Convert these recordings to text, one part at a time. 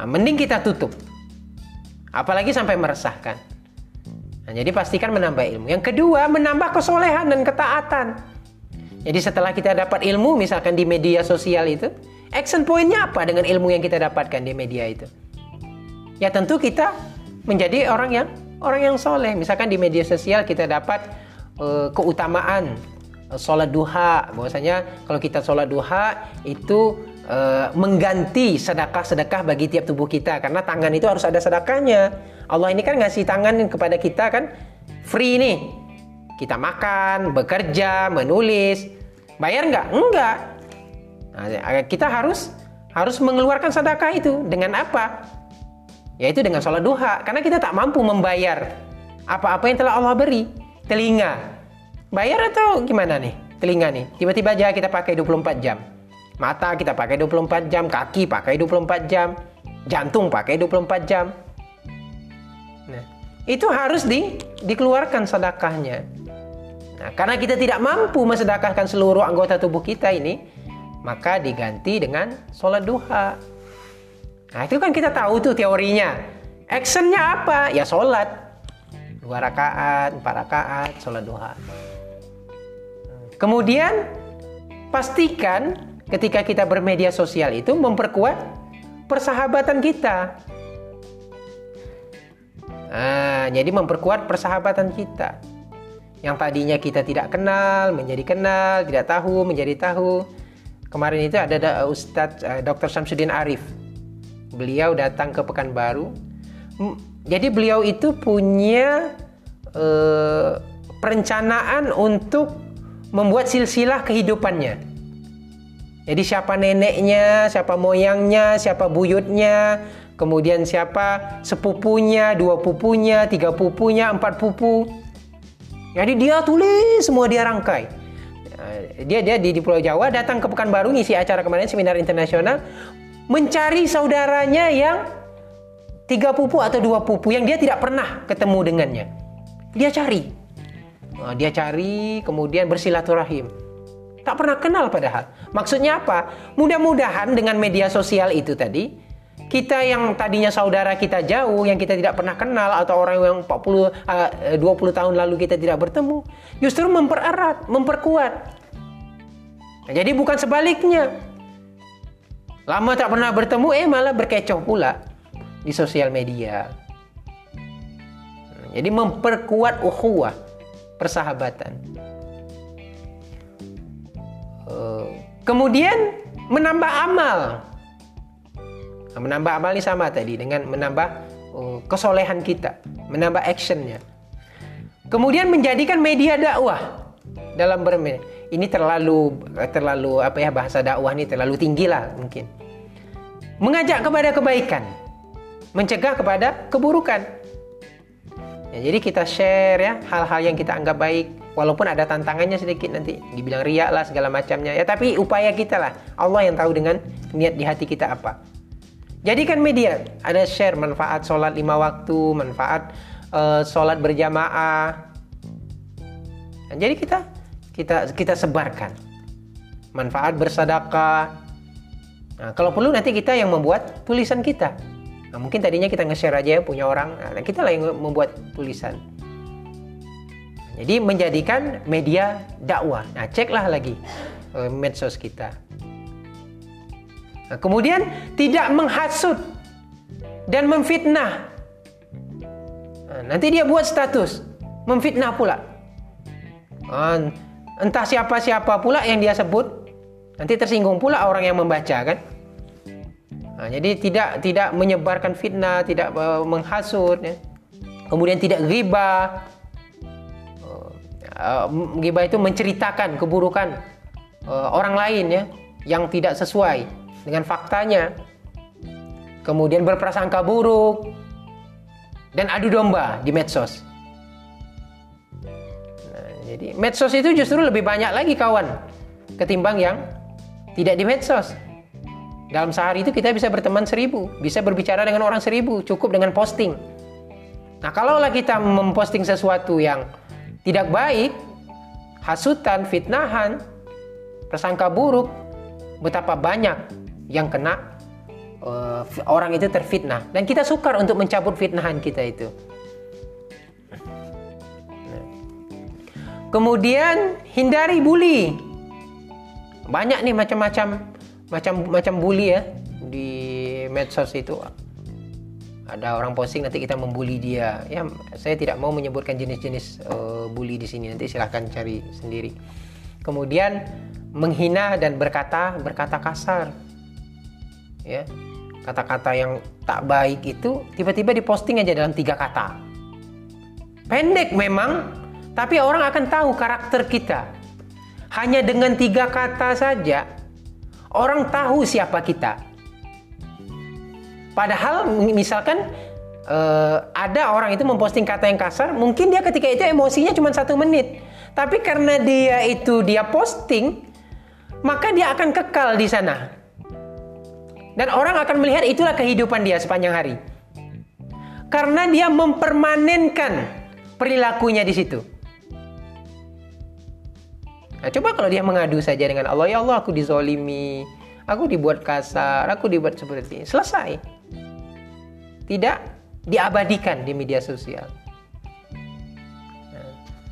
Nah, mending kita tutup. Apalagi sampai meresahkan. Nah, jadi pastikan menambah ilmu. Yang kedua, menambah kesolehan dan ketaatan. Jadi setelah kita dapat ilmu, misalkan di media sosial itu, action pointnya apa dengan ilmu yang kita dapatkan di media itu? Ya tentu kita menjadi orang yang orang yang soleh. Misalkan di media sosial kita dapat uh, keutamaan uh, sholat duha. Bahwasanya kalau kita sholat duha itu uh, mengganti sedekah-sedekah bagi tiap tubuh kita karena tangan itu harus ada sedekahnya. Allah ini kan ngasih tangan kepada kita kan free nih. Kita makan, bekerja, menulis. Bayar nggak? Enggak. Nah, kita harus harus mengeluarkan sedekah itu dengan apa? Yaitu dengan sholat duha. Karena kita tak mampu membayar apa-apa yang telah Allah beri. Telinga. Bayar atau gimana nih? Telinga nih. Tiba-tiba aja kita pakai 24 jam. Mata kita pakai 24 jam. Kaki pakai 24 jam. Jantung pakai 24 jam. Nah, itu harus di, dikeluarkan sedekahnya. Nah, karena kita tidak mampu mensedekahkan seluruh anggota tubuh kita ini, maka diganti dengan sholat duha. Nah, itu kan kita tahu tuh teorinya. Actionnya apa? Ya sholat. Dua rakaat, empat rakaat, sholat duha. Kemudian, pastikan ketika kita bermedia sosial itu memperkuat persahabatan kita. Nah, jadi memperkuat persahabatan kita yang tadinya kita tidak kenal menjadi kenal, tidak tahu menjadi tahu. Kemarin itu ada Ustadz uh, Dr. Samsudin Arif. Beliau datang ke Pekanbaru. Jadi beliau itu punya uh, perencanaan untuk membuat silsilah kehidupannya. Jadi siapa neneknya, siapa moyangnya, siapa buyutnya, kemudian siapa sepupunya, dua pupunya, tiga pupunya, empat pupu jadi dia tulis semua dia rangkai. Eh, dia dia di, di Pulau Jawa datang ke Pekanbaru ngisi acara kemarin seminar internasional mencari saudaranya yang tiga pupu atau dua pupu yang dia tidak pernah ketemu dengannya. Dia cari. Nah, dia cari kemudian bersilaturahim. Tak pernah kenal padahal. Maksudnya apa? Mudah-mudahan dengan media sosial itu tadi kita yang tadinya saudara kita jauh, yang kita tidak pernah kenal atau orang yang 40 uh, 20 tahun lalu kita tidak bertemu, justru mempererat, memperkuat. Nah, jadi bukan sebaliknya. Lama tak pernah bertemu eh malah berkecoh pula di sosial media. Jadi memperkuat ukhuwah, persahabatan. Kemudian menambah amal. Nah, menambah amal ini sama tadi dengan menambah uh, kesolehan kita, menambah actionnya. Kemudian menjadikan media dakwah dalam bermedia. Ini terlalu terlalu apa ya bahasa dakwah ini terlalu tinggi lah mungkin. Mengajak kepada kebaikan, mencegah kepada keburukan. Ya, jadi kita share ya hal-hal yang kita anggap baik, walaupun ada tantangannya sedikit nanti dibilang riak lah segala macamnya ya tapi upaya kita lah Allah yang tahu dengan niat di hati kita apa Jadikan media ada share manfaat sholat lima waktu, manfaat uh, sholat berjamaah. Nah, jadi kita kita kita sebarkan manfaat bersadakah. Nah, kalau perlu nanti kita yang membuat tulisan kita. Nah, mungkin tadinya kita nge-share aja ya punya orang, nah, kita yang membuat tulisan. Jadi menjadikan media dakwah. Nah, ceklah lagi uh, medsos kita. Nah, kemudian tidak menghasut dan memfitnah. Nah, nanti dia buat status memfitnah pula. Nah, entah siapa-siapa pula yang dia sebut, nanti tersinggung pula orang yang membaca kan. Nah, jadi tidak tidak menyebarkan fitnah, tidak uh, menghasut, ya. kemudian tidak ghibah. Uh, ghibah itu menceritakan keburukan uh, orang lain ya yang tidak sesuai dengan faktanya, kemudian berprasangka buruk, dan adu domba di medsos. Nah, jadi medsos itu justru lebih banyak lagi kawan ketimbang yang tidak di medsos. Dalam sehari itu kita bisa berteman seribu, bisa berbicara dengan orang seribu, cukup dengan posting. Nah kalaulah kita memposting sesuatu yang tidak baik, hasutan, fitnahan, prasangka buruk, betapa banyak yang kena uh, orang itu terfitnah dan kita sukar untuk mencabut fitnahan kita itu. Kemudian hindari bully. Banyak nih macam-macam macam macam bully ya di medsos itu. Ada orang posting nanti kita membuli dia. Ya, saya tidak mau menyebutkan jenis-jenis uh, bully di sini. Nanti silahkan cari sendiri. Kemudian menghina dan berkata berkata kasar. Ya. Kata-kata yang tak baik itu tiba-tiba diposting aja dalam tiga kata. Pendek memang, tapi orang akan tahu karakter kita. Hanya dengan tiga kata saja, orang tahu siapa kita. Padahal misalkan uh, ada orang itu memposting kata yang kasar, mungkin dia ketika itu emosinya cuma satu menit. Tapi karena dia itu dia posting, maka dia akan kekal di sana. Dan orang akan melihat itulah kehidupan dia sepanjang hari. Karena dia mempermanenkan perilakunya di situ. Nah, coba kalau dia mengadu saja dengan Allah, ya Allah aku dizolimi, aku dibuat kasar, aku dibuat seperti ini. Selesai. Tidak diabadikan di media sosial.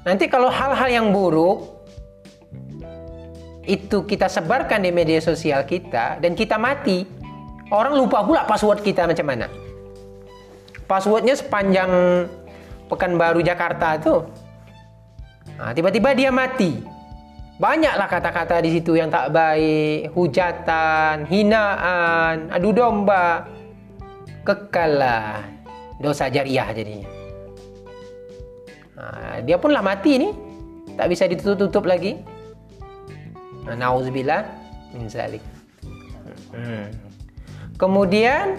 Nah, nanti kalau hal-hal yang buruk itu kita sebarkan di media sosial kita dan kita mati, orang lupa pula password kita macam mana. Passwordnya sepanjang Pekanbaru Jakarta tuh. Nah, tiba-tiba dia mati Banyaklah kata-kata di situ yang tak baik, hujatan, hinaan, adu domba. Kekallah dosa jariah jadinya. Nah, dia pun lah mati ni. Tak bisa ditutup-tutup lagi. Nah, Nauzubillah min zalik. Hmm. Kemudian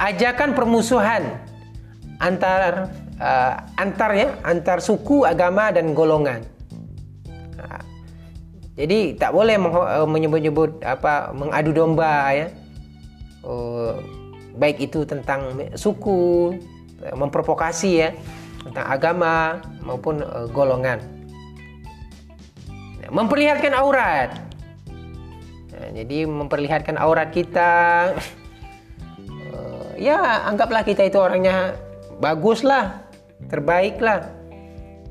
ajakan permusuhan antar uh, antar ya, antar suku, agama dan golongan. Jadi tak boleh uh, menyebut-nyebut apa mengadu domba ya. Uh, baik itu tentang suku, memprovokasi ya, tentang agama maupun uh, golongan. Memperlihatkan aurat. Nah, jadi memperlihatkan aurat kita uh, ya anggaplah kita itu orangnya baguslah, terbaiklah.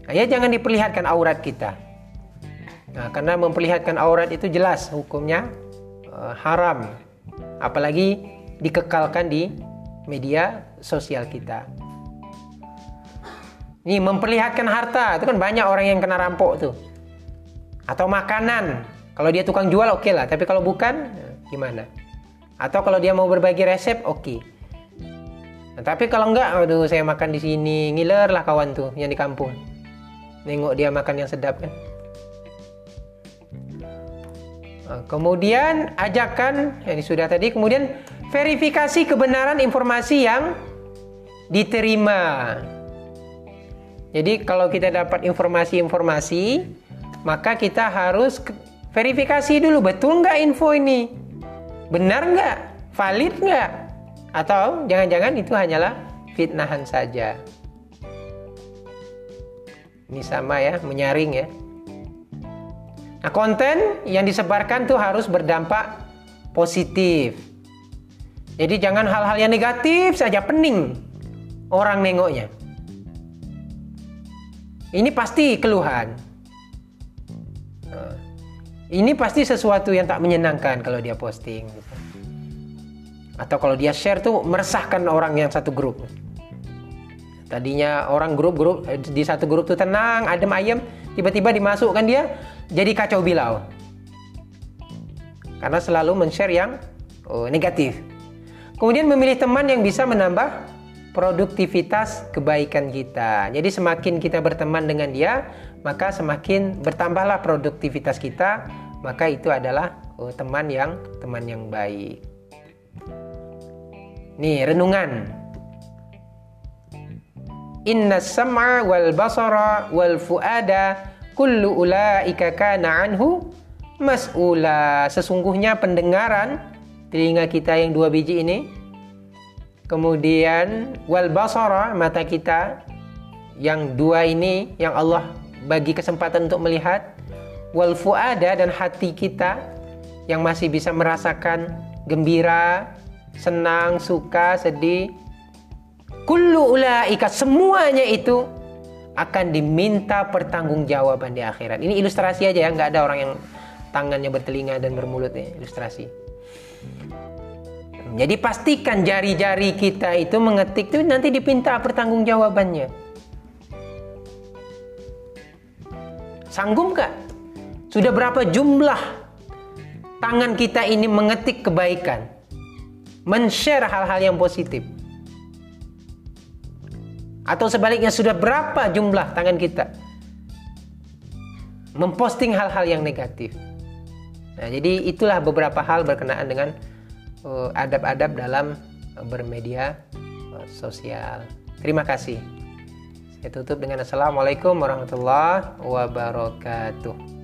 Nah, ya jangan diperlihatkan aurat kita. Nah, karena memperlihatkan aurat itu jelas hukumnya uh, haram, apalagi dikekalkan di media sosial kita. Ini memperlihatkan harta, itu kan banyak orang yang kena rampok tuh. Atau makanan, kalau dia tukang jual oke okay lah, tapi kalau bukan gimana? Atau kalau dia mau berbagi resep oke. Okay. Nah, tapi kalau enggak, aduh saya makan di sini, ngiler lah kawan tuh yang di kampung. Nengok dia makan yang sedap kan. Ah, kemudian ajakan yang sudah tadi, kemudian verifikasi kebenaran informasi yang diterima. Jadi kalau kita dapat informasi-informasi, maka kita harus verifikasi dulu betul nggak info ini, benar nggak, valid nggak, atau jangan-jangan itu hanyalah fitnahan saja. Ini sama ya, menyaring ya. Nah, konten yang disebarkan tuh harus berdampak positif. Jadi jangan hal-hal yang negatif saja pening orang nengoknya. Ini pasti keluhan. Nah, ini pasti sesuatu yang tak menyenangkan kalau dia posting. Gitu. Atau kalau dia share tuh meresahkan orang yang satu grup. Tadinya orang grup-grup di satu grup tuh tenang, adem ayem, tiba-tiba dimasukkan dia jadi kacau bilau. Karena selalu men-share yang oh, negatif. Kemudian memilih teman yang bisa menambah produktivitas kebaikan kita. Jadi semakin kita berteman dengan dia, maka semakin bertambahlah produktivitas kita, maka itu adalah oh, teman yang teman yang baik. Nih, renungan. Inna sam'a wal basara wal fuada kullu ulaika kana anhu mas'ula. Sesungguhnya pendengaran telinga kita yang dua biji ini kemudian wal basara mata kita yang dua ini yang Allah bagi kesempatan untuk melihat wal fuada dan hati kita yang masih bisa merasakan gembira senang, suka, sedih. Kullu ulaika semuanya itu akan diminta pertanggungjawaban di akhirat. Ini ilustrasi aja ya, nggak ada orang yang tangannya bertelinga dan bermulut ya, ilustrasi. Jadi pastikan jari-jari kita itu mengetik itu nanti dipinta pertanggungjawabannya. Sanggup gak? Sudah berapa jumlah tangan kita ini mengetik kebaikan? Men-share hal-hal yang positif. Atau sebaliknya sudah berapa jumlah tangan kita memposting hal-hal yang negatif. Nah, jadi itulah beberapa hal berkenaan dengan uh, adab-adab dalam uh, bermedia uh, sosial. Terima kasih. Saya tutup dengan Assalamualaikum warahmatullahi wabarakatuh.